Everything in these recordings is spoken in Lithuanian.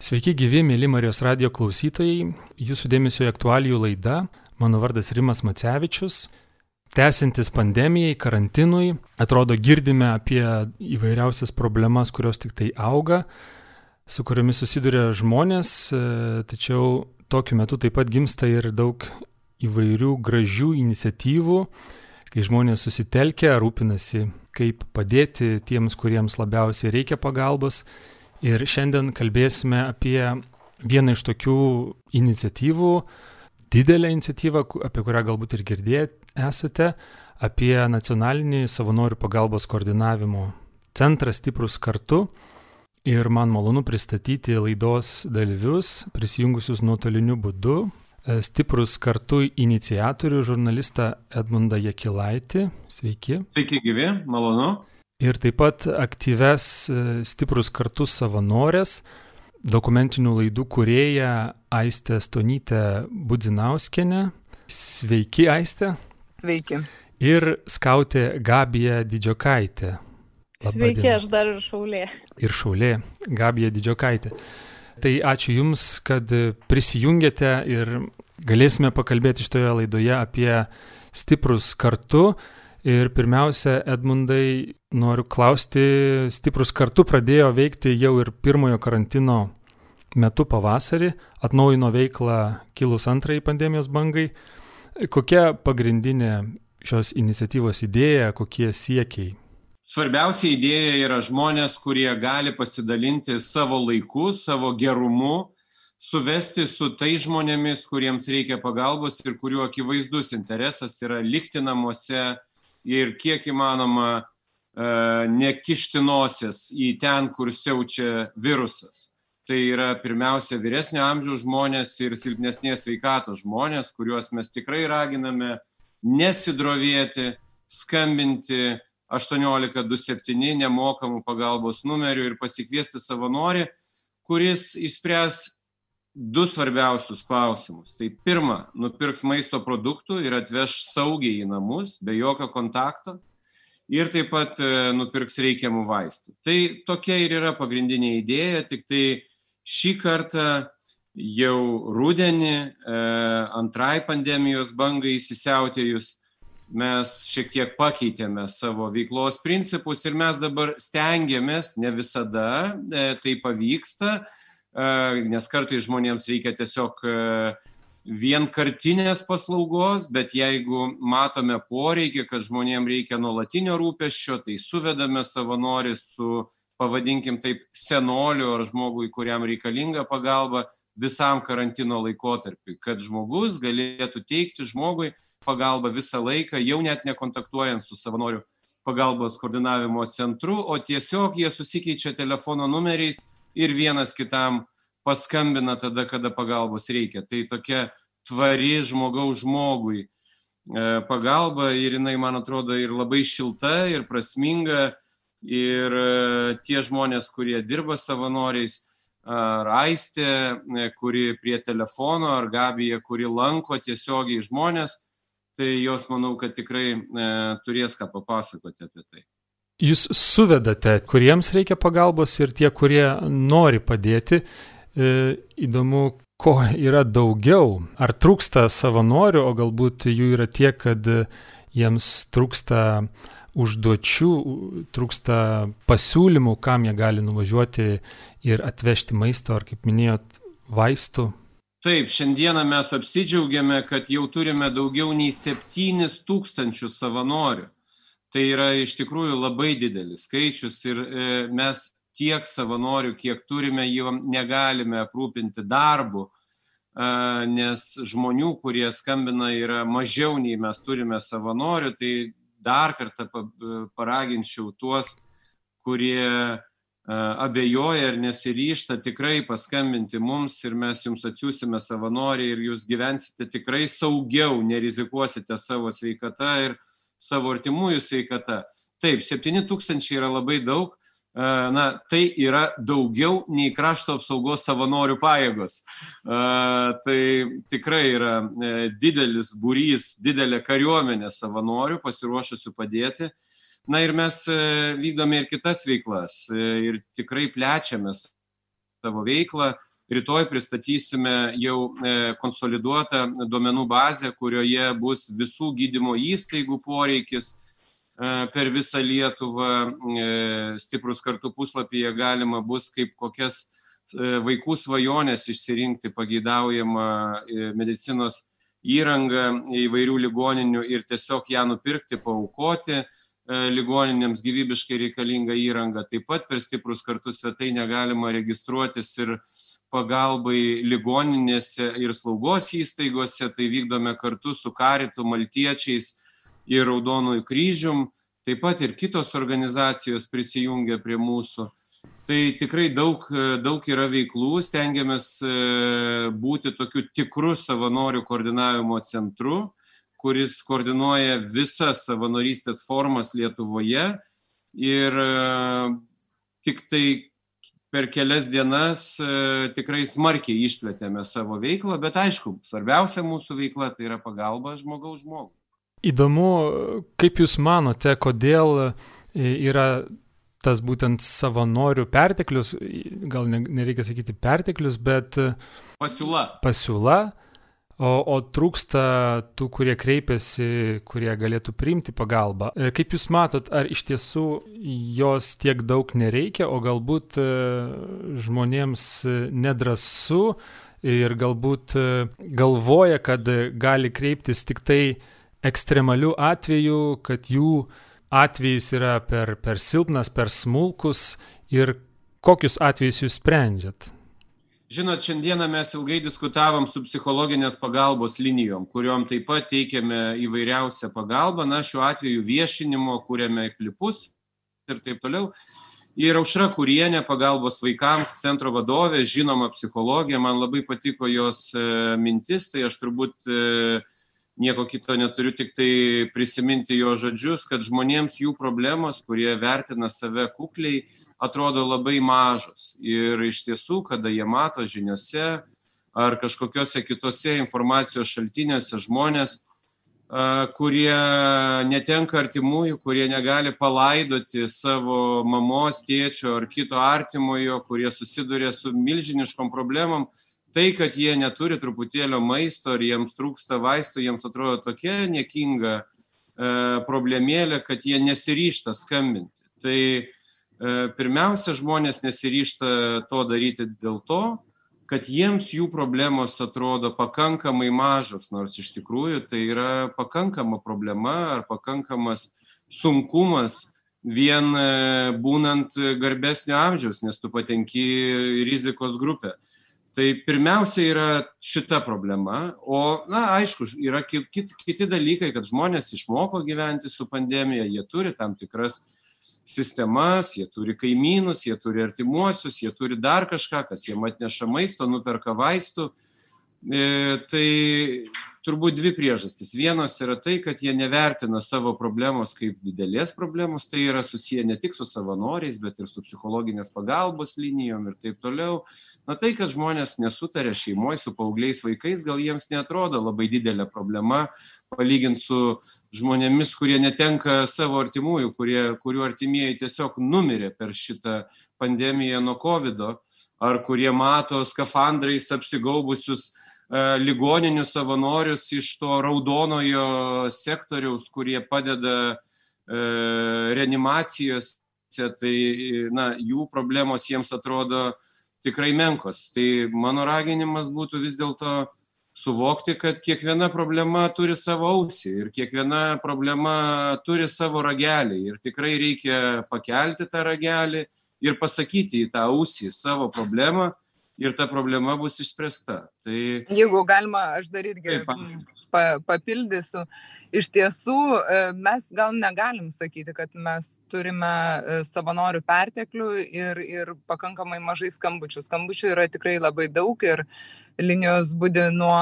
Sveiki gyvi, mėly Marijos radio klausytojai. Jūsų dėmesio aktualijų laidą. Mano vardas Rimas Macevičius. Tęsiantis pandemijai, karantinui, atrodo girdime apie įvairiausias problemas, kurios tik tai auga, su kuriomis susiduria žmonės, tačiau tokiu metu taip pat gimsta ir daug įvairių gražių iniciatyvų, kai žmonės susitelkia, rūpinasi, kaip padėti tiems, kuriems labiausiai reikia pagalbos. Ir šiandien kalbėsime apie vieną iš tokių iniciatyvų, didelę iniciatyvą, apie kurią galbūt ir girdėję esate, apie nacionalinį savanorių pagalbos koordinavimo centrą Stiprus kartu. Ir man malonu pristatyti laidos dalyvius, prisijungusius nuotoliniu būdu. Stiprus kartu iniciatorių žurnalistą Edmundą Jekilaitį. Sveiki. Sveiki gyvi, malonu. Ir taip pat aktyves Stiprus kartu savanorės, dokumentinių laidų kurėja Aistė Stonytė Budzinauskenė. Sveiki, Aistė. Sveiki. Ir skautė Gabija Didžiokaitė. Labą Sveiki, dieną. aš dar ir šaulė. Ir šaulė, Gabija Didžiokaitė. Tai ačiū Jums, kad prisijungėte ir galėsime pakalbėti šitoje laidoje apie stiprus kartu. Ir pirmiausia, Edmundai, noriu klausti, stiprus kartu pradėjo veikti jau ir pirmojo karantino metu pavasarį, atnaujino veiklą kilus antrai pandemijos bangai. Kokia pagrindinė šios iniciatyvos idėja, kokie siekiai? Svarbiausia idėja yra žmonės, kurie gali pasidalinti savo laiku, savo gerumu, suvesti su tai žmonėmis, kuriems reikia pagalbos ir kuriuo akivaizdus interesas yra likti namuose ir kiek įmanoma e, nekišti nosies į ten, kur siaučia virusas. Tai yra pirmiausia vyresnio amžiaus žmonės ir silpnesnės veikatos žmonės, kuriuos mes tikrai raginame nesidrovėti, skambinti, 1827 nemokamų pagalbos numerių ir pasikviesti savanorį, kuris išspręs du svarbiausius klausimus. Tai pirma, nupirks maisto produktų ir atveš saugiai į namus, be jokio kontakto. Ir taip pat e, nupirks reikiamų vaistų. Tai tokia ir yra pagrindinė idėja, tik tai šį kartą jau rudenį, e, antrai pandemijos bangai įsisiautėjus, mes šiek tiek pakeitėme savo veiklos principus ir mes dabar stengiamės, ne visada e, tai pavyksta, nes kartai žmonėms reikia tiesiog e, vienkartinės paslaugos, bet jeigu matome poreikį, kad žmonėms reikia nuolatinio rūpeščio, tai suvedame savanori su, pavadinkim taip, senoliu ar žmogui, kuriam reikalinga pagalba visam karantino laikotarpiui, kad žmogus galėtų teikti žmogui pagalbą visą laiką, jau net nekontaktuojant su savanoriu pagalbos koordinavimo centru, o tiesiog jie susikeičia telefono numeriais ir vienas kitam paskambina tada, kada pagalbos reikia. Tai tokia tvari žmogaus žmogui e, pagalba ir jinai, man atrodo, ir labai šilta, ir prasminga. Ir e, tie žmonės, kurie dirba savanoriais, ar Aistė, e, kuri prie telefono, ar Gabija, kuri lanko tiesiogiai žmonės, tai jos manau, kad tikrai turės ką papasakoti apie tai. Jūs suvedate, kuriems reikia pagalbos ir tie, kurie nori padėti. E, įdomu, ko yra daugiau. Ar trūksta savanorių, o galbūt jų yra tiek, kad jiems trūksta užduočių, trūksta pasiūlymų, kam jie gali nuvažiuoti ir atvežti maisto, ar kaip minėjot, vaistų. Taip, šiandieną mes apsidžiaugiame, kad jau turime daugiau nei 7 tūkstančių savanorių. Tai yra iš tikrųjų labai didelis skaičius ir e, mes tiek savanorių, kiek turime, jau negalime aprūpinti darbu, nes žmonių, kurie skambina, yra mažiau nei mes turime savanorių, tai dar kartą paraginčiau tuos, kurie abejoja ir nesiryšta tikrai paskambinti mums ir mes jums atsiūsime savanorį ir jūs gyvensite tikrai saugiau, nerizikuosite savo sveikata ir savo artimųjų sveikata. Taip, 7 tūkstančiai yra labai daug, na, tai yra daugiau nei krašto apsaugos savanorių pajėgos. Tai tikrai yra e, didelis būrys, didelė kariuomenė savanorių pasiruošusių padėti. Na ir mes e, vykdome ir kitas veiklas e, ir tikrai plečiame savo veiklą. Rytoj pristatysime jau konsoliduotą duomenų bazę, kurioje bus visų gydymo įstaigų poreikis per visą Lietuvą. Stiprus kartu puslapyje galima bus kaip kokias vaikų svajonės išsirinkti pageidaujamą medicinos įrangą įvairių ligoninių ir tiesiog ją nupirkti, paukoti ligoninėms gyvybiškai reikalingą įrangą. Taip pat per stiprus kartus svetainę galima registruotis ir pagalbai ligoninėse ir slaugos įstaigose, tai vykdome kartu su Karitu, Maltiečiais ir Raudonųjų kryžium, taip pat ir kitos organizacijos prisijungia prie mūsų. Tai tikrai daug, daug yra veiklų, stengiamės būti tokiu tikru savanorių koordinavimo centru, kuris koordinuoja visas savanorystės formas Lietuvoje. Ir tik tai per kelias dienas tikrai smarkiai išplėtėme savo veiklą, bet aišku, svarbiausia mūsų veikla tai yra pagalba žmogaus žmogui. Įdomu, kaip Jūs manote, kodėl yra tas būtent savanorių perteklius, gal nereikia sakyti perteklius, bet pasiūla. Pasiūla, o, o trūksta tų, kurie kreipiasi, kurie galėtų priimti pagalbą. Kaip Jūs matot, ar iš tiesų jos tiek daug nereikia, o galbūt žmonėms nedrasu ir galbūt galvoja, kad gali kreiptis tik tai ekstremalių atvejų, kad jų atvejis yra per, per silpnas, per smulkus ir kokius atvejus jūs sprendžiat? Žinot, šiandieną mes ilgai diskutavom su psichologinės pagalbos linijom, kuriuom taip pat teikiame įvairiausią pagalbą, na, šiuo atveju viešinimo, kuriame klipus ir taip toliau. Ir Aušra Kurienė, pagalbos vaikams centro vadovė, žinoma psichologija, man labai patiko jos mintis, tai aš turbūt nieko kito neturiu, tik tai prisiminti jo žodžius, kad žmonėms jų problemos, kurie vertina save kukliai, atrodo labai mažos. Ir iš tiesų, kada jie mato žiniuose ar kažkokiuose kitose informacijos šaltiniuose žmonės, kurie netenka artimųjų, kurie negali palaidoti savo mamos, tėčio ar kito artimojo, kurie susiduria su milžiniškom problemom, tai, kad jie neturi truputėlio maisto ir jiems trūksta vaistų, jiems atrodo tokia niekinga e, problemėlė, kad jie nesiryšta skambinti. Tai e, pirmiausia, žmonės nesiryšta to daryti dėl to, kad jiems jų problemos atrodo pakankamai mažos, nors iš tikrųjų tai yra pakankama problema ar pakankamas sunkumas vien e, būnant garbesnio amžiaus, nes tu patenki į rizikos grupę. Tai pirmiausia yra šita problema, o, na, aišku, yra kiti, kiti dalykai, kad žmonės išmoko gyventi su pandemija, jie turi tam tikras sistemas, jie turi kaimynus, jie turi artimuosius, jie turi dar kažką, kas jiem atneša maisto, nuperka vaistų. E, tai turbūt dvi priežastys. Vienos yra tai, kad jie nevertina savo problemos kaip didelės problemos, tai yra susiję ne tik su savanoriais, bet ir su psichologinės pagalbos linijom ir taip toliau. Na tai, kad žmonės nesutarė šeimoje su paaugliais vaikais, gal jiems netrodo labai didelė problema, palyginti su žmonėmis, kurie netenka savo artimųjų, kurie, kurių artimieji tiesiog numirė per šitą pandemiją nuo COVID, ar kurie mato skafandrais apsigaubusius ligoninių savanorius iš to raudonojo sektoriaus, kurie padeda reanimacijose, tai na, jų problemos jiems atrodo tikrai menkos. Tai mano raginimas būtų vis dėlto suvokti, kad kiekviena problema turi savo ausį ir kiekviena problema turi savo ragelį ir tikrai reikia pakelti tą ragelį ir pasakyti į tą ausį savo problemą ir ta problema bus išspręsta. Tai... Jeigu galima, aš dar irgi pa, papildysiu. Iš tiesų, e, mes gal negalim sakyti, kad mes turime e, savanorių perteklių ir, ir pakankamai mažai skambučių. Skambučių yra tikrai labai daug ir linijos būdi nuo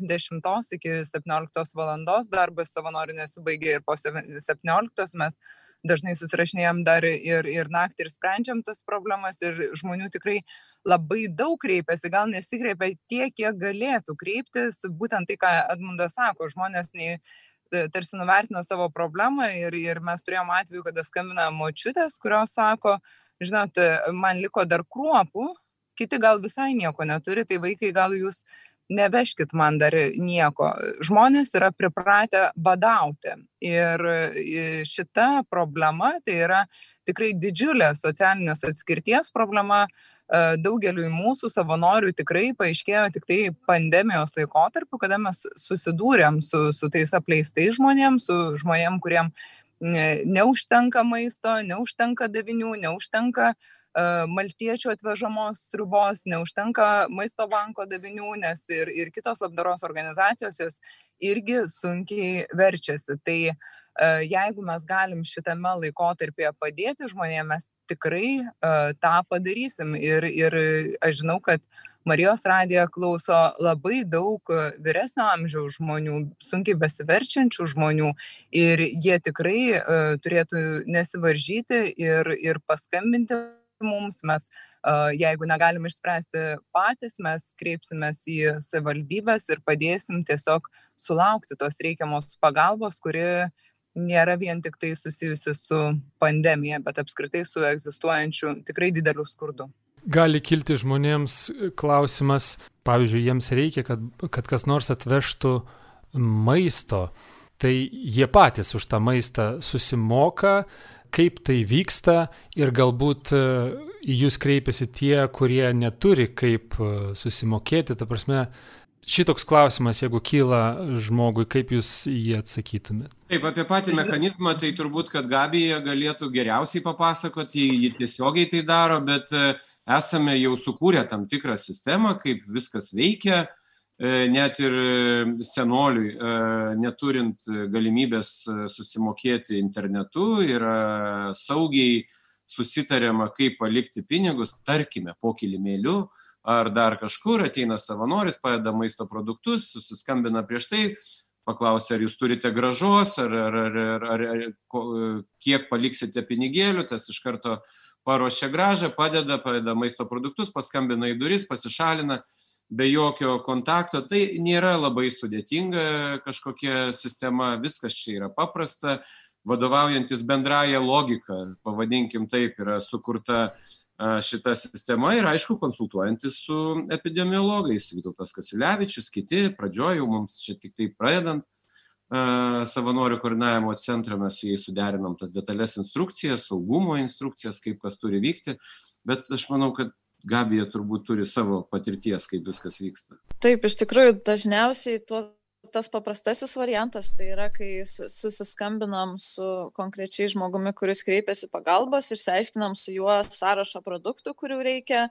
10 iki 17 valandos, darbas savanorių nesibaigia ir po 17 mes dažnai susirašinėjom dar ir, ir naktį ir sprendžiam tas problemas ir žmonių tikrai labai daug kreipiasi, gal nesikreipia tiek, kiek galėtų kreiptis, būtent tai, ką Edmundas sako, žmonės nei, e, tarsi nuvertina savo problemą ir, ir mes turėjom atveju, kada skambina močiutės, kurios sako, žinot, man liko dar kruopų, kiti gal visai nieko neturi, tai vaikai gal jūs neveškit man dar nieko. Žmonės yra pripratę badauti ir šita problema tai yra tikrai didžiulė socialinės atskirties problema. Daugeliu mūsų savanorių tikrai paaiškėjo tik tai pandemijos laikotarpiu, kada mes susidūrėm su, su tais apleistais žmonėms, su žmonėm, kuriem neužtenka maisto, neužtenka davinių, neužtenka uh, maltiečių atvežamos sriubos, neužtenka maisto banko davinių, nes ir, ir kitos labdaros organizacijos jos irgi sunkiai verčiasi. Tai jeigu mes galim šitame laikotarpėje padėti žmonėms, mes tikrai uh, tą padarysim. Ir, ir aš žinau, kad Marijos radiją klauso labai daug vyresnio amžiaus žmonių, sunkiai besiverčiančių žmonių ir jie tikrai uh, turėtų nesivaržyti ir, ir paskambinti mums, mes jeigu negalim išspręsti patys, mes kreipsimės į savivaldybės ir padėsim tiesiog sulaukti tos reikiamos pagalbos, kuri nėra vien tik tai susijusi su pandemija, bet apskritai su egzistuojančiu tikrai dideliu skurdu. Gali kilti žmonėms klausimas, pavyzdžiui, jiems reikia, kad, kad kas nors atvežtų maisto, tai jie patys už tą maistą susimoka, kaip tai vyksta ir galbūt e, į jūs kreipiasi tie, kurie neturi kaip e, susimokėti. Ta prasme, šitoks klausimas, jeigu kyla žmogui, kaip jūs jį atsakytumėte? Taip, apie patį mechanizmą, tai turbūt, kad Gabija galėtų geriausiai papasakoti, ji tiesiogiai tai daro, bet e, esame jau sukūrę tam tikrą sistemą, kaip viskas veikia E, net ir e, senoliui, e, neturint galimybės susimokėti internetu, yra saugiai susitariama, kaip palikti pinigus, tarkime, po kilimėliu ar dar kažkur, ateina savanoris, padeda maisto produktus, susiskambina prieš tai, paklausia, ar jūs turite gražos, ar, ar, ar, ar, ar, kiek paliksite pinigėlių, tas iš karto paruošia gražą, padeda, padeda maisto produktus, paskambina į duris, pasišalina be jokio kontakto, tai nėra labai sudėtinga kažkokia sistema, viskas čia yra paprasta, vadovaujantis bendraja logika, pavadinkim taip, yra sukurta šita sistema ir aišku konsultuojantis su epidemiologais, Vytautas Kasilevičius, kiti, pradžioju mums čia tik tai pradedant savanorių koordinavimo centrą, mes su jais suderinam tas detalės instrukcijas, saugumo instrukcijas, kaip kas turi vykti, bet aš manau, kad Gabija turbūt turi savo patirties, kaip viskas vyksta. Taip, iš tikrųjų, dažniausiai tuo, tas paprastasis variantas tai yra, kai susiskambinam su konkrečiai žmogumi, kuris kreipiasi pagalbos, išsiaiškinam su juo sąrašą produktų, kurių reikia,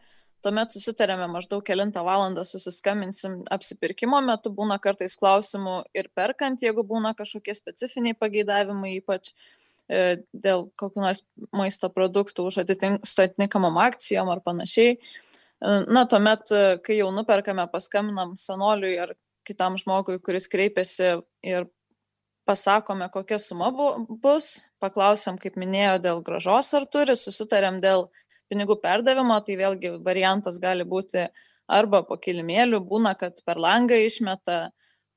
tuomet susitarėme maždaug kelintą valandą susiskambinsim apsipirkimo metu, būna kartais klausimų ir perkant, jeigu būna kažkokie specifiniai pageidavimai, ypač E, dėl kokių nors maisto produktų atitink, su atitinkamom akcijom ar panašiai. E, na, tuomet, e, kai jau nuperkame, paskambinam senoliui ar kitam žmogui, kuris kreipiasi ir pasakome, kokia suma bu, bus, paklausiam, kaip minėjo, dėl gražos ar turi, susitarėm dėl pinigų perdavimo, tai vėlgi variantas gali būti arba po kilimėlių, būna, kad per langą išmeta,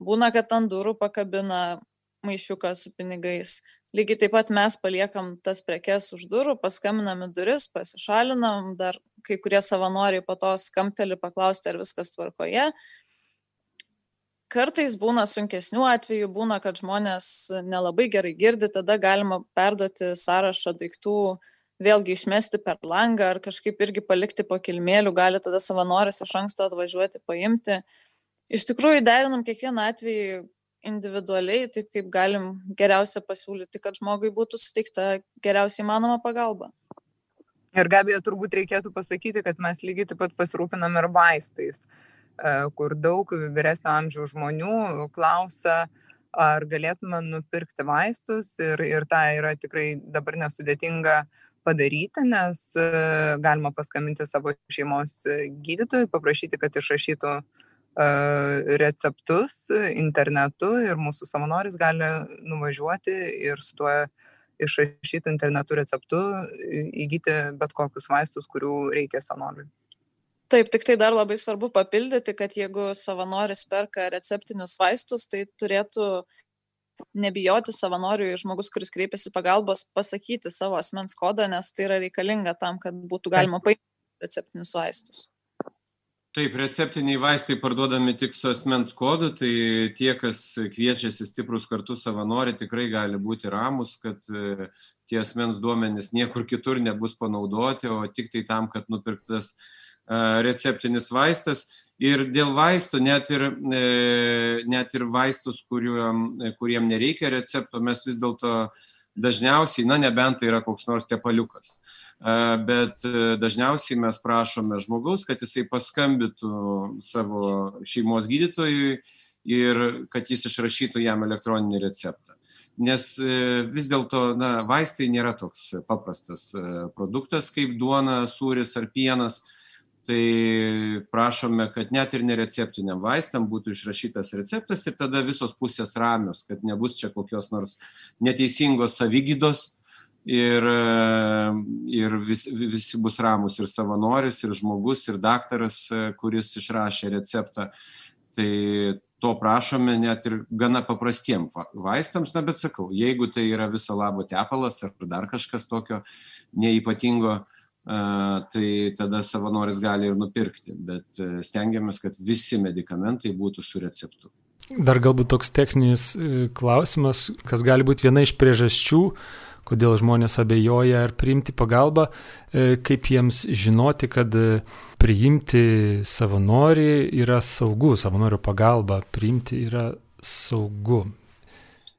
būna, kad ant durų pakabina maišiuką su pinigais lygiai taip pat mes paliekam tas prekes už durų paskambinam į duris pasišalinam dar kai kurie savanoriai po to skambteli paklausti ar viskas tvarkoje. Kartais būna sunkesnių atvejų būna kad žmonės nelabai gerai girdi tada galima perduoti sąrašą daiktų vėlgi išmesti per langą ar kažkaip irgi palikti po kilmėlių gali tada savanoris iš anksto atvažiuoti paimti. Iš tikrųjų derinam kiekvieną atvejį individualiai, taip kaip galim geriausia pasiūlyti, kad žmogui būtų suteikta geriausiai įmanoma pagalba. Ir Gabija turbūt reikėtų pasakyti, kad mes lygiai taip pat pasirūpinam ir vaistais, e, kur daug vyresnio amžiaus žmonių klausia, ar galėtume nupirkti vaistus ir, ir tą yra tikrai dabar nesudėtinga padaryti, nes e, galima paskambinti savo šeimos gydytojui, paprašyti, kad išrašytų uh, receptus internetu ir mūsų savanoris gali nuvažiuoti ir su tuo išrašytų internetu receptu įgyti bet kokius vaistus, kurių reikia senoliui. Taip, tik tai dar labai svarbu papildyti, kad jeigu savanoris perka receptinius vaistus, tai turėtų nebijoti savanoriui žmogus, kuris kreipiasi pagalbos, pasakyti savo asmens kodą, nes tai yra reikalinga tam, kad būtų galima paimti receptinius vaistus. Taip, receptiniai vaistai parduodami tik su asmens kodu, tai tie, kas kviečiasi stiprus kartu savanori, tikrai gali būti ramus, kad e, tie asmens duomenys niekur kitur nebus panaudoti, o tik tai tam, kad nupirktas e, receptinis vaistas. Ir dėl vaistų, net ir, e, net ir vaistus, kuriuom, kuriem nereikia recepto, mes vis dėlto dažniausiai, na nebent tai yra koks nors tepaliukas bet e, dažniausiai mes prašome žmogaus, kad jisai paskambintų savo šeimos gydytojui ir kad jis išrašytų jam elektroninį receptą. Nes e, vis dėlto, vaistai nėra toks paprastas e, produktas kaip duona, sūris ar pienas. Tai prašome, kad net ir nereceptiniam vaistam būtų išrašytas receptas ir tada visos pusės ramios, kad nebus čia kokios nors neteisingos savygydos, ir, e, ir vis, visi bus ramus ir savanoris, ir žmogus, ir daktaras, e, kuris išrašė receptą. Tai to prašome net ir gana paprastiem vaistams, na bet sakau, jeigu tai yra viso labo tepalas ar dar kažkas tokio neįpatingo, e, tai tada savanoris gali ir nupirkti, bet stengiamės, kad visi medikamentai būtų su receptu. Dar galbūt toks techninis klausimas, kas gali būti viena iš priežasčių, kodėl žmonės abejoja ar priimti pagalbą, e, kaip jiems žinoti, kad e, priimti savanorį yra saugu, savanorio pagalbą priimti yra saugu.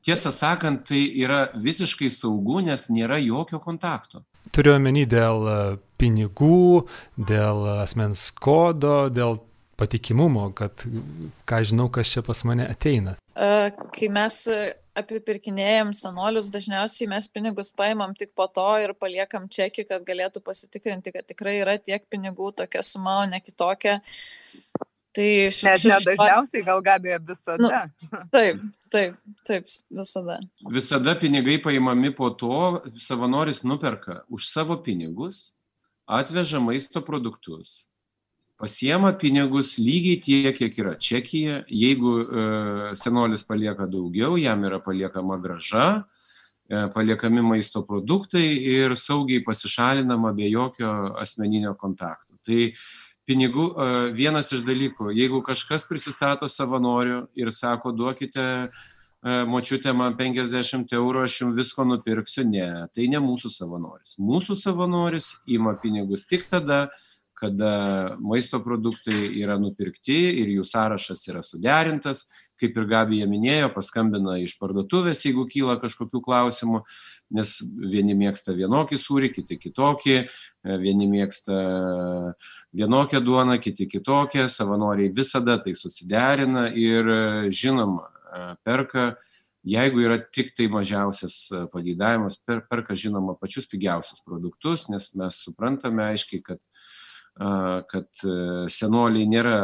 Tiesą sakant, tai yra visiškai saugu, nes nėra jokio kontakto. Turiu omeny dėl e, pinigų, dėl asmens kodo, dėl patikimumo, kad ką žinau, kas čia pas mane ateina. Kai mes apipirkinėjam senolius, dažniausiai mes pinigus paimam tik po to ir paliekam čekį, kad galėtų pasitikrinti, kad tikrai yra tiek pinigų, tokia suma, o ne kitokia. Tai š, Net š, nedažniausiai gal gabėjo visada. Nu, taip, taip, taip, visada. Visada pinigai paimami po to, savanoris nuperka už savo pinigus, atveža maisto produktus, pasiema pinigus lygiai tiek, kiek yra čekija. Jeigu e, senolis palieka daugiau, jam yra paliekama graža, e, paliekami maisto produktai ir saugiai pasišalinama be jokio asmeninio kontakto. Tai pinigų e, vienas iš dalykų, jeigu kažkas prisistato savanoriu ir sako, duokite e, močiutė man 50 eurų, aš jums visko nupirksiu, ne, tai ne mūsų savanoris. Mūsų savanoris ima pinigus tik tada, kada maisto produktai yra nupirkti ir jų sąrašas yra suderintas, kaip ir Gabija minėjo, paskambina iš parduotuvės, jeigu kyla kažkokių klausimų, nes vieni mėgsta vienokį sūrį, kiti kitokį, vieni mėgsta vienokią duoną, kiti kitokią, savanoriai visada tai susiderina ir žinoma, perka jeigu yra tik tai mažiausias pageidavimas, per, perka žinoma pačius pigiausius produktus, nes mes suprantame aiškiai, kad kad e, senoliai nėra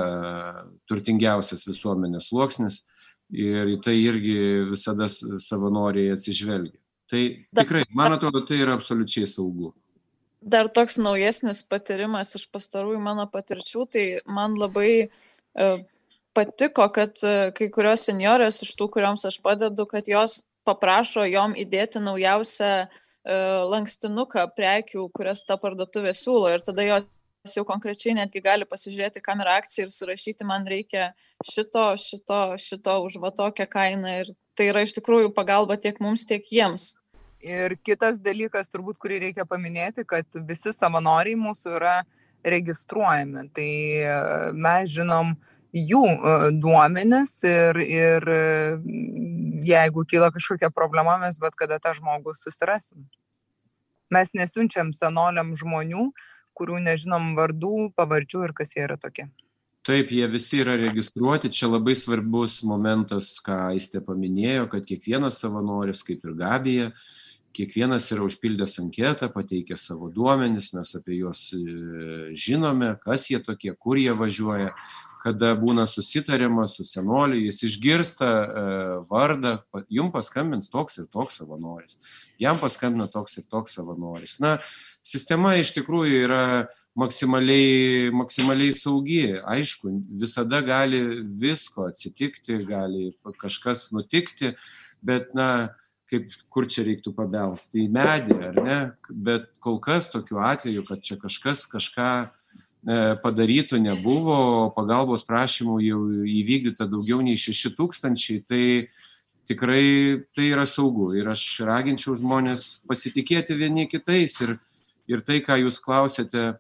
turtingiausias visuomenės sluoksnis ir į tai irgi visada savanoriai atsižvelgia. Tai tikrai, man atrodo, tai yra absoliučiai saugu. Dar toks naujesnis patyrimas iš pastarųjų mano patirčių, tai man labai e, patiko, kad e, kai kurios seniorės iš tų, kurioms aš padedu, kad jos paprašo jom įdėti naujausią lankstinuką prekių, kurias ta parduotuvė siūlo ir tada jos jau konkrečiai netgi gali pasižiūrėti kamerą akciją ir surašyti, man reikia šito, šito, šito už va tokią kainą. Ir tai yra iš tikrųjų pagalba tiek mums, tiek jiems. Ir kitas dalykas, turbūt, kurį reikia paminėti, kad visi savanoriai mūsų yra registruojami. Tai e, mes žinom jų e, duomenis ir, ir e, jeigu kyla kažkokia problema, mes bet kada tą žmogų susirasim. Mes nesiunčiam senoliam žmonių, kurių nežinom vardų, pavardžių ir kas jie yra tokie. Taip, jie visi yra registruoti. Čia labai svarbus momentas, ką Aistė paminėjo, kad kiekvienas savanoris, kaip ir Gabija, kiekvienas yra užpildęs anketą, pateikė savo duomenis, mes apie juos e, žinome, kas jie tokie, kur jie važiuoja, kada būna susitariama su senoliu, jis išgirsta e, vardą, jum paskambins toks ir toks savanoris, jam paskambina toks ir toks savanoris. Na, sistema iš tikrųjų yra maksimaliai, maksimaliai saugi. Aišku, visada gali visko atsitikti, gali kažkas nutikti, bet, na, kaip kur čia reiktų pabelsti į medį, ar ne? Bet kol kas tokiu atveju, kad čia kažkas kažką padarytų nebuvo, pagalbos prašymų jau įvykdyta daugiau nei 6 tūkstančiai, tai tikrai tai yra saugu ir aš raginčiau žmonės pasitikėti vieni kitais ir, ir tai, ką jūs klausėte e,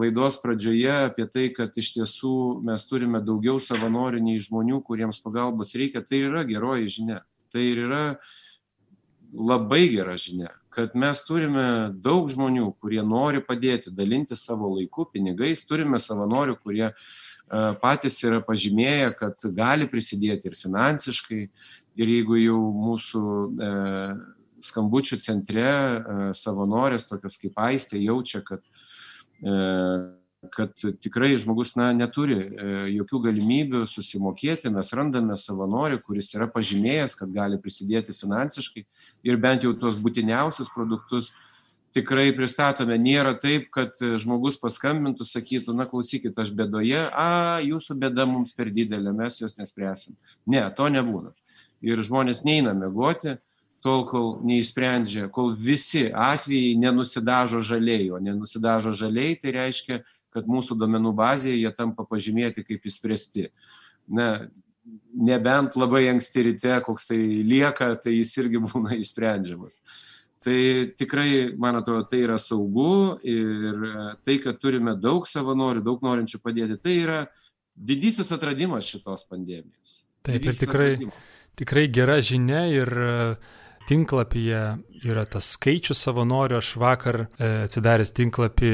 laidos pradžioje apie tai, kad iš tiesų mes turime daugiau savanorių nei žmonių, kuriems pagalbos reikia, tai yra geroji žinia. Tai yra labai gera žinia, kad mes turime daug žmonių, kurie nori padėti, dalinti savo laiku, pinigais, turime savanorių, kurie uh, patys yra pažymėję, kad gali prisidėti ir finansiškai. Ir jeigu jau mūsų e, skambučių centre e, savanorės, tokios kaip Aistė, jaučia, kad, e, kad tikrai žmogus na, neturi e, jokių galimybių susimokėti, mes randame savanorių, kuris yra pažymėjęs, kad gali prisidėti finansiškai ir bent jau tuos būtiniausius produktus tikrai pristatome. Nėra taip, kad žmogus paskambintų, sakytų, na klausykit, aš bėdoje, a, jūsų bėda mums per didelė, mes jos nespręsim. Ne, to nebūna. Ir žmonės neina mėgoti, tol, kol neįsprendžia, kol visi atvejai nenusidažo žaliai, o nenusidažo žaliai, tai reiškia, kad mūsų domenų bazėje jie tampa pažymėti kaip įspręsti. Na, nebent labai anksti ryte koksai lieka, tai jis irgi būna išsprendžiamas. Tai tikrai, man atrodo, tai yra saugu ir tai, kad turime daug savanorių, daug norinčių padėti, tai yra didysis atradimas šitos pandemijos. Taip, didysis ir tikrai, atradimas. tikrai gera žinia ir e, tinklapyje yra tas skaičius savanorių. Aš vakar e, atsidaręs tinklapį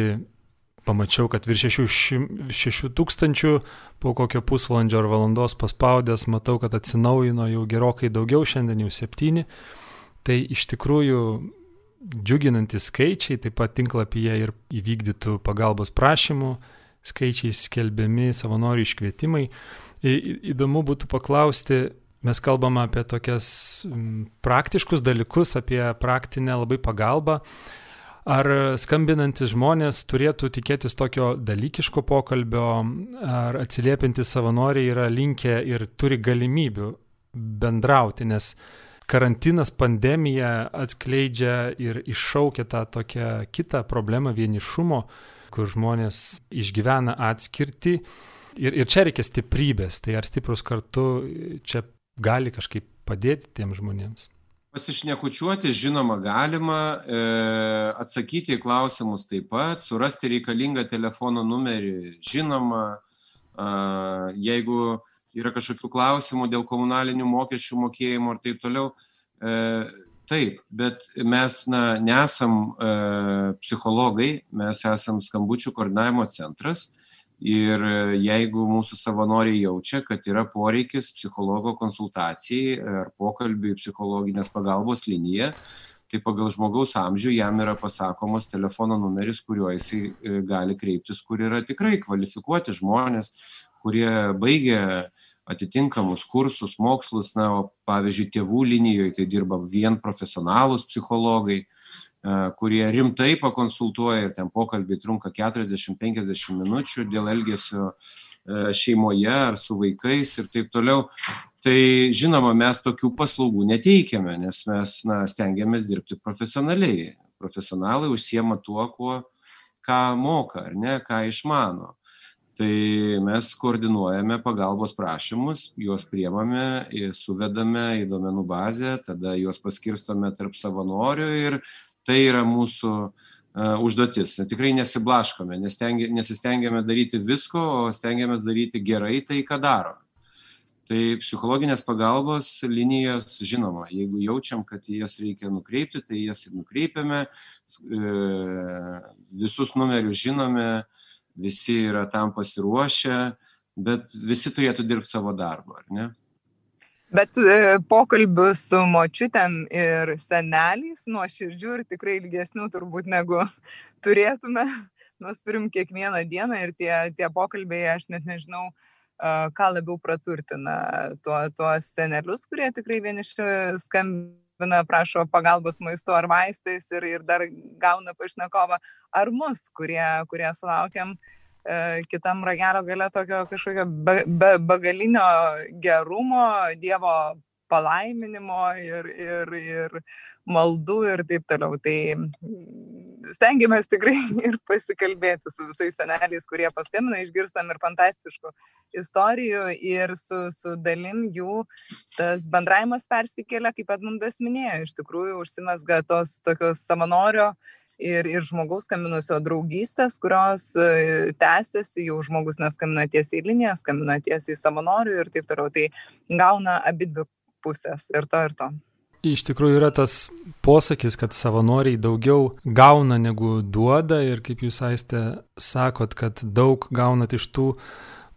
pamačiau, kad virš 6 tūkstančių po kokio pusvalandžio ar valandos paspaudęs matau, kad atsinaujino jau gerokai daugiau, šiandien jau 7. Tai iš tikrųjų džiuginantys skaičiai, taip pat tinklapyje ir įvykdytų pagalbos prašymų skaičiai skelbiami, savanorių iškvietimai. Įdomu būtų paklausti, mes kalbame apie tokias praktiškus dalykus, apie praktinę labai pagalbą. Ar skambinantis žmonės turėtų tikėtis tokio dalykiško pokalbio, ar atsiliepintis savanoriai yra linkę ir turi galimybių bendrauti, nes karantinas, pandemija atskleidžia ir iššaukia tą tokią kitą problemą vienišumo, kur žmonės išgyvena atskirti. Ir, ir čia reikia stiprybės, tai ar stiprus kartu čia gali kažkaip padėti tiem žmonėms? Pasišnekučiuoti, žinoma, galima, e, atsakyti į klausimus taip pat, surasti reikalingą telefono numerį, žinoma, e, jeigu yra kažkokių klausimų dėl komunalinių mokesčių mokėjimo ir taip toliau. E, taip, bet mes na, nesam e, psichologai, mes esam skambučių koordinavimo centras ir jeigu mūsų savanoriai jaučia, kad yra poreikis psichologo konsultacijai ar pokalbiui psichologinės pagalbos linija, tai pagal žmogaus amžių jam yra pasakomas telefono numeris, kuriuo jisai e, gali kreiptis, kur yra tikrai kvalifikuoti žmonės, kurie baigė atitinkamus kursus, mokslus, na, pavyzdžiui, tėvų linijoje tai dirba vien profesionalūs psichologai, e, kurie rimtai pakonsultuoja ir ten pokalbiai trunka 40-50 minučių dėl elgesio e, šeimoje ar su vaikais ir taip toliau. Tai žinoma, mes tokių paslaugų neteikiame, nes mes na, stengiamės dirbti profesionaliai. Profesionalai užsiema tuo, kuo, ką moka ar ne, ką išmano tai mes koordinuojame pagalbos prašymus juos priemame suvedame į duomenų bazę tada juos paskirstome tarp savanorių ir tai yra mūsų e, užduotis. Tikrai nesiblaškome nesistengiame daryti visko o stengiamės daryti gerai tai ką darom tai psichologinės pagalbos linijos žinoma jeigu jaučiam kad jas reikia nukreipti tai jas ir nukreipiame. E, visus numerius žinome visi yra tam pasiruošę, bet visi turėtų dirbti savo darbą, ar ne? Bet e, pokalbių su močiutėm ir seneliais nuo širdžių ir tikrai ilgesnių turbūt negu turėtume. Mes turim kiekvieną dieną ir tie, tie pokalbiai, aš net nežinau, ką labiau praturtina tuo, tuos senelius, kurie tikrai vieniši skambina prašo pagalbos maistu ar vaistais ir, ir dar gauna pašnekovą, ar mus, kurie, kurie sulaukiam e, kitam ragelio gale tokio kažkokio be, be, begalinio gerumo, Dievo palaiminimo ir, ir, ir maldų ir taip toliau. Tai stengiamės tikrai ir pasikalbėti su visais seneliais, kurie paskambina, išgirstam ir fantastiškų istorijų ir su, su dalim jų tas bendravimas persikėlė, kaip Edmundas minėjo, iš tikrųjų užsimesga tos tokios savanorio ir, ir žmogaus skambinusio draugystės, kurios e, tęsiasi, jau žmogus neskambina tiesiai į liniją, skambina tiesiai savanorių ir taip toliau. Tai gauna abi dvi pusės ir to ir to. Iš tikrųjų yra tas posakis, kad savanoriai daugiau gauna negu duoda ir kaip jūs aistė sakot, kad daug gaunat iš tų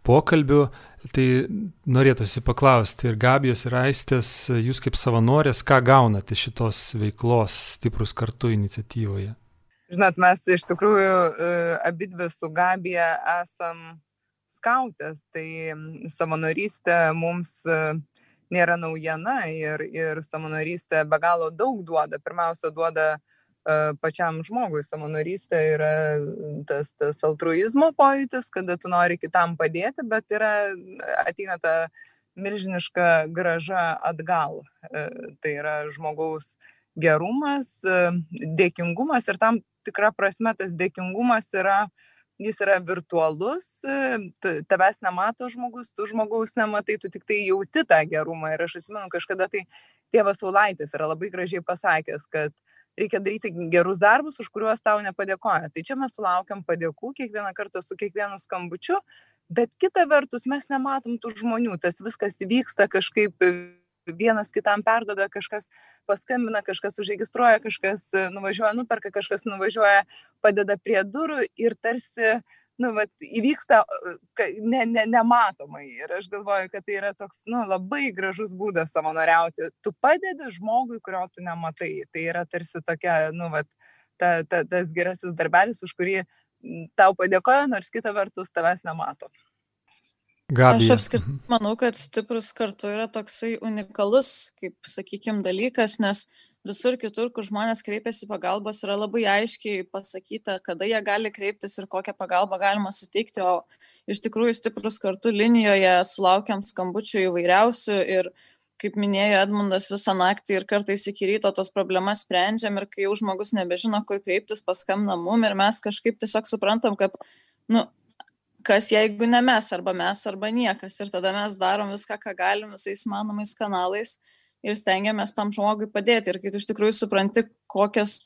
pokalbių, tai norėtųsi paklausti ir Gabijos ir aistės, jūs kaip savanorės, ką gaunate šitos veiklos stiprus kartu iniciatyvoje? Žinot, mes iš tikrųjų e, abidvi su Gabija esam skautės, tai savanorystė mums uh, nėra naujiena ir, ir savanorystė be galo daug duoda. Pirmiausia, duoda uh, pačiam žmogui. Savanorystė yra tas, tas altruizmo pojūtis, kada tu nori kitam padėti, bet yra, ateina ta milžiniška graža atgal. Tai yra žmogaus gerumas, dėkingumas ir tam tikra prasme tas dėkingumas yra jis yra virtualus, tavęs nemato žmogus, tu žmogaus nematai, tu tik tai jauti tą gerumą. Ir aš atsimenu, kažkada tai tėvas Saulaitis yra labai gražiai pasakęs, kad reikia daryti gerus darbus, už kuriuos tau nepadėkoja. Tai čia mes sulaukiam padėkų kiekvieną kartą su kiekvienu skambučiu, bet kita vertus mes nematom tų žmonių, tas viskas vyksta kažkaip vienas kitam perdoda, kažkas paskambina, kažkas užregistruoja, kažkas e, nuvažiuoja, nuperka, kažkas nuvažiuoja, padeda prie durų ir tarsi nu, vat, įvyksta e, ne, ne, nematomai. Ir aš galvoju, kad tai yra toks nu, labai gražus būdas savanoriauti. Tu padedi žmogui, kurio tu nematai. Tai yra tarsi tokia, nu, vat, ta, ta, tas gerasis darbelis, už kurį tau padėkoja, nors kita vertus tavęs nemato. Gabija. Aš apskritai mhm. manau, kad stiprus kartu yra toksai unikalus, kaip sakykime, dalykas, nes visur kitur, kur žmonės kreipiasi pagalbos, yra labai aiškiai pasakyta, kada jie gali kreiptis ir kokią pagalbą galima suteikti, o iš tikrųjų stiprus kartu linijoje sulaukiam skambučių įvairiausių ir, kaip minėjo Edmundas, visą naktį ir kartais iki ryto tos problemas sprendžiam ir kai jau žmogus nebežino, kur kreiptis, paskambina mum ir mes kažkaip tiesiog suprantam, kad, nu, kas jeigu ne mes, arba mes, arba niekas. Ir tada mes darom viską, ką galim visais manomais kanalais ir stengiamės tam žmogui padėti. Ir kai tu iš tikrųjų supranti,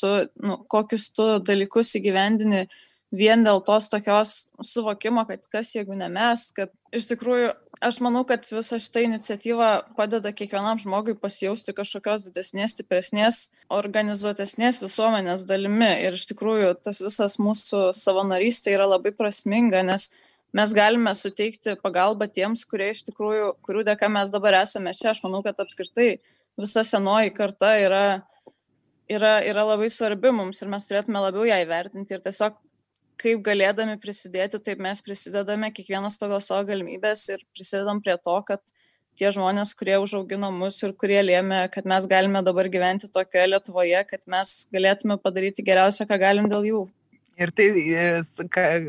tu, nu, kokius tu dalykus įgyvendini vien dėl tos tokios suvokimo, kad kas jeigu ne mes, kad iš tikrųjų aš manau, kad visa šita iniciatyva padeda kiekvienam žmogui pasijausti kažkokios didesnės, stipresnės, organizuotesnės visuomenės dalimi. Ir iš tikrųjų tas visas mūsų savanorystė yra labai prasminga, nes mes galime suteikti pagalbą tiems, kurie iš tikrųjų, kurių dėka mes dabar esame čia. Aš manau, kad apskritai visa senoji karta yra, yra, yra labai svarbi mums ir mes turėtume labiau ją įvertinti ir tiesiog kaip galėdami prisidėti, taip mes prisidedame kiekvienas pagal savo galimybės ir prisidedam prie to, kad tie žmonės, kurie užaugino mus ir kurie lėmė, kad mes galime dabar gyventi tokioje Lietuvoje, kad mes galėtume padaryti geriausią, ką galim dėl jų. Ir tai,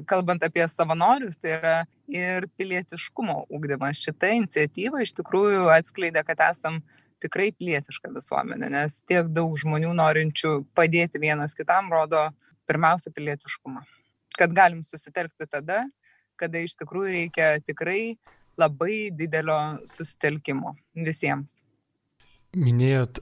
kalbant apie savanorius, tai yra ir pilietiškumo ūkdymas. Šitą iniciatyvą iš tikrųjų atskleidė, kad esam tikrai pilietiška visuomenė, nes tiek daug žmonių norinčių padėti vienas kitam rodo pirmiausia pilietiškumą. Kad galim susitelkti tada, kada iš tikrųjų reikia tikrai labai didelio susitelkimo visiems. Minėjot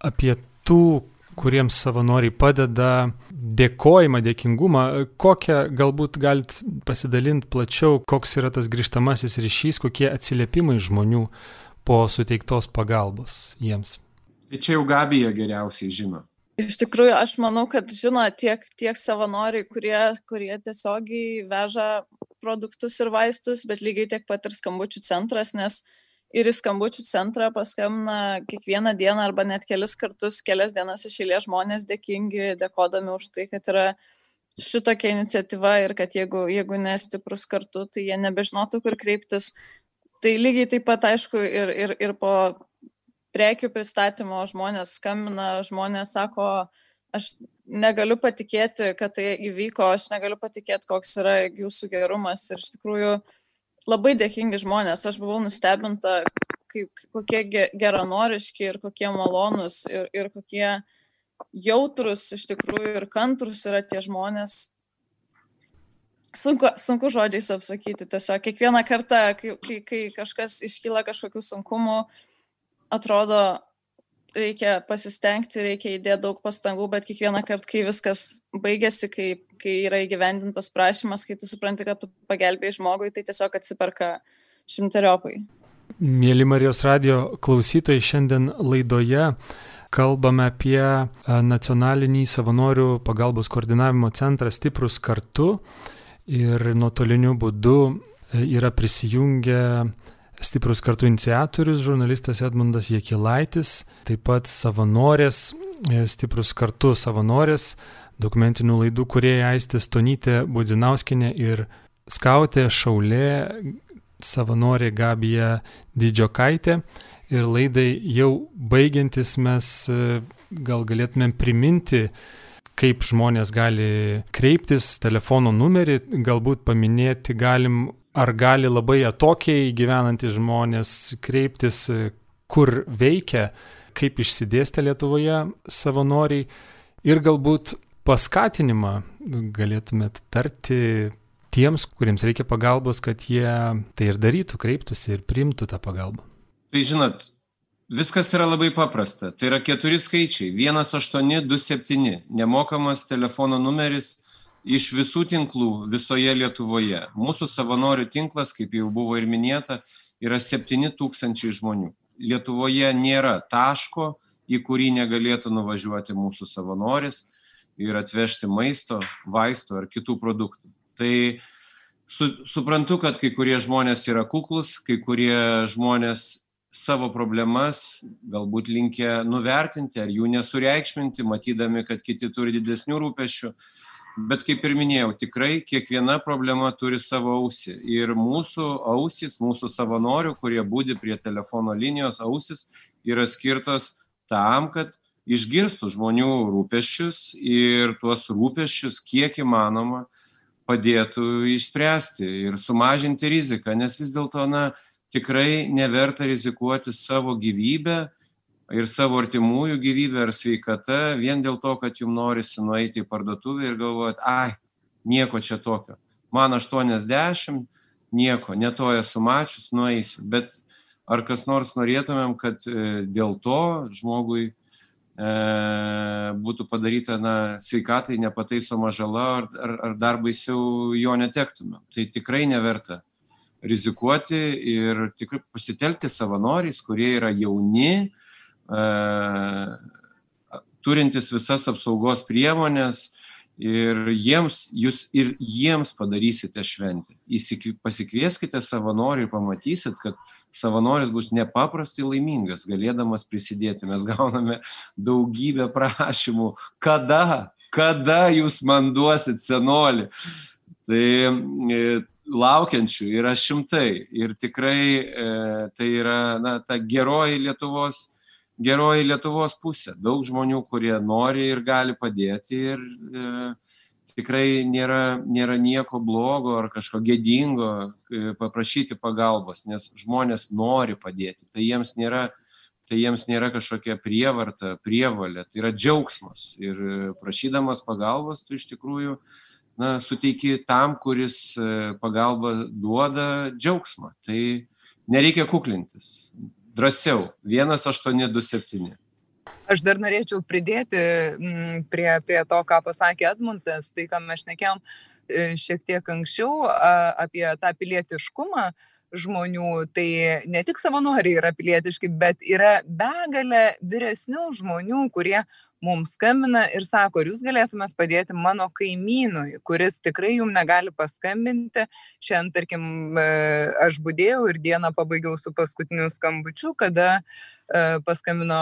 apie tų, kuriems savanoriai padeda, dėkojimą, dėkingumą. Kokią galbūt galit pasidalinti plačiau, koks yra tas grįžtamasis ryšys, kokie atsiliepimai žmonių po suteiktos pagalbos jiems? Tai čia jau Gabija geriausiai žino. Iš tikrųjų, aš manau, kad žino tiek, tiek savanoriai, kurie, kurie tiesiogiai veža produktus ir vaistus, bet lygiai tiek pat ir skambučių centras, nes uh, ir į skambučių centrą paskambina kiekvieną dieną arba net kelis kartus, kelias dienas iš eilės žmonės dėkingi, dėkodami už tai, kad yra šitokia iniciatyva ir kad jeigu, jeigu nestiprus kartu, tai jie nebežinotų, kur kreiptis. Tai lygiai taip pat, aišku, ir, ir, ir po prekių pristatymo žmonės skambina, žmonės sako, aš negaliu patikėti, kad tai įvyko, aš negaliu patikėti, koks yra jūsų gerumas. Ir iš tikrųjų, uh, labai dėkingi žmonės. Aš buvau nustebinta, kaip, kokie geranoriški ir kokie malonūs ir, ir kokie jautrus iš tikrųjų ir kantrus yra tie žmonės. Sunku, sunku žodžiais apsakyti. Tiesiog kiekvieną kartą, kai, kai, kai kažkas iškyla kažkokių sunkumų, atrodo, reikia pasistengti, reikia įdėti daug pastangų, bet kiekvieną kartą, kai viskas baigėsi, kai, kai yra įgyvendintas prašymas, kai tu supranti, kad tu pagelbėjai žmogui, tai tiesiog atsiperka šimteriopai. Mėly Marijos radio klausytojai, šiandien laidoje kalbame apie nacionalinį savanorių pagalbos koordinavimo centrą Stiprus kartu ir nuotoliniu būdu yra prisijungę stiprus kartu iniciatorius, žurnalistas Edmundas Jekilaitis, taip pat savanorės, e, stiprus kartu savanorės, dokumentinių laidų kurieji Aistė Stonytė Budzinauskinė ir skautė Šaulė, savanorė Gabija Didžiokaitė. Ir laidai jau baigiantis mes e, gal galėtumėm priminti, kaip žmonės gali kreiptis, telefono numerį, galbūt paminėti galim ar gali labai atokiai gyvenantys žmonės kreiptis, kur veikia, kaip išsidėstė Lietuvoje savanoriai ir galbūt paskatinimą galėtumėt tarti tiems, kuriems reikia pagalbos, kad jie tai ir darytų, kreiptųsi ir priimtų tą pagalbą. Tai žinot, viskas yra labai paprasta. Tai yra keturi skaičiai. 1827 nemokamas telefono numeris iš visų tinklų visoje Lietuvoje. Mūsų savanorių tinklas, kaip jau buvo ir minėta, yra 7 tūkstančiai žmonių. Lietuvoje nėra taško, į kurį negalėtų nuvažiuoti mūsų savanoris ir atvežti maisto, vaistų ar kitų produktų. Tai su, suprantu, kad kai kurie žmonės yra kuklus, kai kurie žmonės savo problemas galbūt linkia nuvertinti ar jų nesureikšminti, matydami, kad kiti turi didesnių rūpešių bet kaip ir minėjau, tikrai kiekviena problema turi savo ausį. Ir mūsų ausis, mūsų savanorių, kurie būdi prie telefono linijos, ausis yra skirtos tam, kad išgirstų žmonių rūpeščius ir tuos rūpeščius kiek įmanoma padėtų išspręsti ir sumažinti riziką, nes vis dėlto, na, tikrai neverta rizikuoti savo gyvybę ir savo artimųjų gyvybę ar sveikata vien dėl to, kad jums norisi nueiti į parduotuvę ir galvojat, ai, nieko čia tokio. Man 80, nieko, ne to esu mačius, nueisiu. Bet ar kas nors norėtumėm, kad e, dėl to žmogui e, būtų padaryta na, sveikatai nepataisoma žala ar, ar, ar dar baisiau jo netektumėm. Tai tikrai neverta rizikuoti ir tikrai pasitelkti savanoriais, kurie yra jauni, turintis visas apsaugos priemonės ir jiems, jūs ir jiems padarysite šventę. Pasikvieskite savanorių ir pamatysit, kad savanoris bus nepaprastai laimingas, galėdamas prisidėti. Mes gauname daugybę prašymų, kada, kada jūs man duosit senolį. Tai e, laukiančių yra šimtai ir tikrai e, tai yra na, ta geroji Lietuvos geroji Lietuvos pusė. Daug žmonių, kurie nori ir gali padėti ir e, tikrai nėra, nėra nieko blogo ar kažko gėdingo e, paprašyti pagalbos, nes žmonės nori padėti. Tai jiems nėra, tai jiems nėra kažkokia prievarta, prievalė, tai yra džiaugsmas. Ir e, prašydamas pagalbos, tu iš tikrųjų na, suteiki tam, kuris e, pagalbą duoda džiaugsmą. Tai nereikia kuklintis drąsiau. 1827. Aš dar norėčiau pridėti mm, prie, prie to, ką pasakė Edmundas, tai ką mes šnekėjom e, šiek tiek anksčiau apie tą pilietiškumą žmonių, tai ne tik savanoriai yra pilietiški, bet yra begalė vyresnių žmonių, kurie mums skambina ir sako, ar jūs galėtumėt padėti mano kaimynui, kuris tikrai jums negali paskambinti. Šiandien, tarkim, e, aš būdėjau ir dieną pabaigiau su paskutiniu skambučiu, kada e, paskambino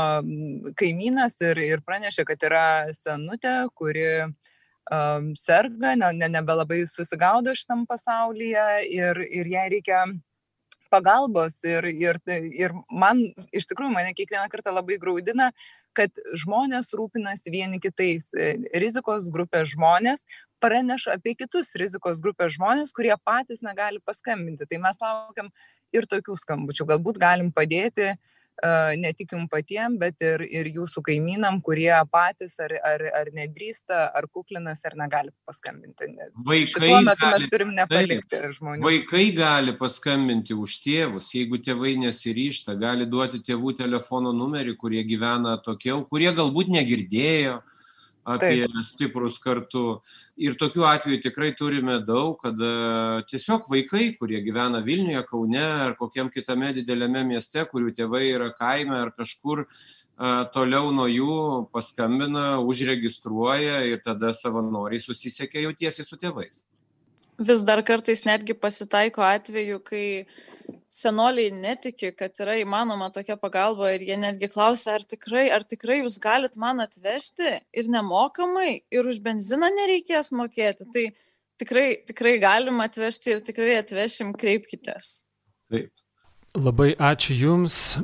kaimynas ir, ir pranešė, kad yra senutė, kuri um, serga, ne, ne, nebelabai susigaudo šitam pasaulyje ir, ir jai reikia pagalbos ir, ir, ir man iš tikrųjų mane kiekvieną kartą labai graudina, kad žmonės rūpinasi vieni kitais. E, rizikos grupės žmonės praneša apie kitus rizikos grupės žmonės, kurie patys negali paskambinti. Tai mes laukiam ir tokių skambučių. Galbūt galim padėti ne tik jums patiems, bet ir, ir jūsų kaimynam, kurie patys ar, ar, ar nedrįsta, ar kuklinas, ar negali paskambinti. Vaikai gali, mes turim nepalikti taip, vaikai gali paskambinti už tėvus, jeigu tėvai nesiryšta, gali duoti tėvų telefono numerį, kurie gyvena tokiau, kurie galbūt negirdėjo apie Taip. stiprus kartu. Ir tokių atvejų tikrai turime daug, kada tiesiog vaikai, kurie gyvena Vilniuje, Kaune ar kokiam kitame dideliame mieste, kurių tėvai yra kaime ar kažkur a, toliau nuo jų, paskambina, užregistruoja ir tada savanoriai susisiekia jau tiesiai su tėvais. Vis dar kartais netgi pasitaiko atveju, kai senoliai netiki, kad yra įmanoma tokia pagalba ir jie netgi klausia, ar tikrai, ar tikrai jūs galit man atvežti ir nemokamai, ir už benziną nereikės mokėti. Tai tikrai, tikrai galim atvežti ir tikrai atvešim, kreipkitės. Taip. Labai ačiū Jums,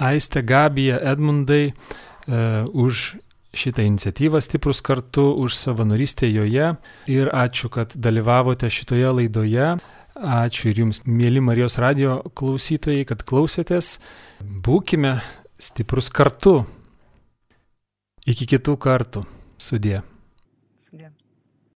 Aiste, Gabija, Edmundai, uh, už šitą iniciatyvą Stiprus kartu, už savanorystę joje ir ačiū, kad dalyvavote šitoje laidoje. Ačiū ir Jums, mėly Marijos radio klausytojai, kad klausėtės. Būkime stiprus kartu. Iki kitų kartų. Sudė. Sudė.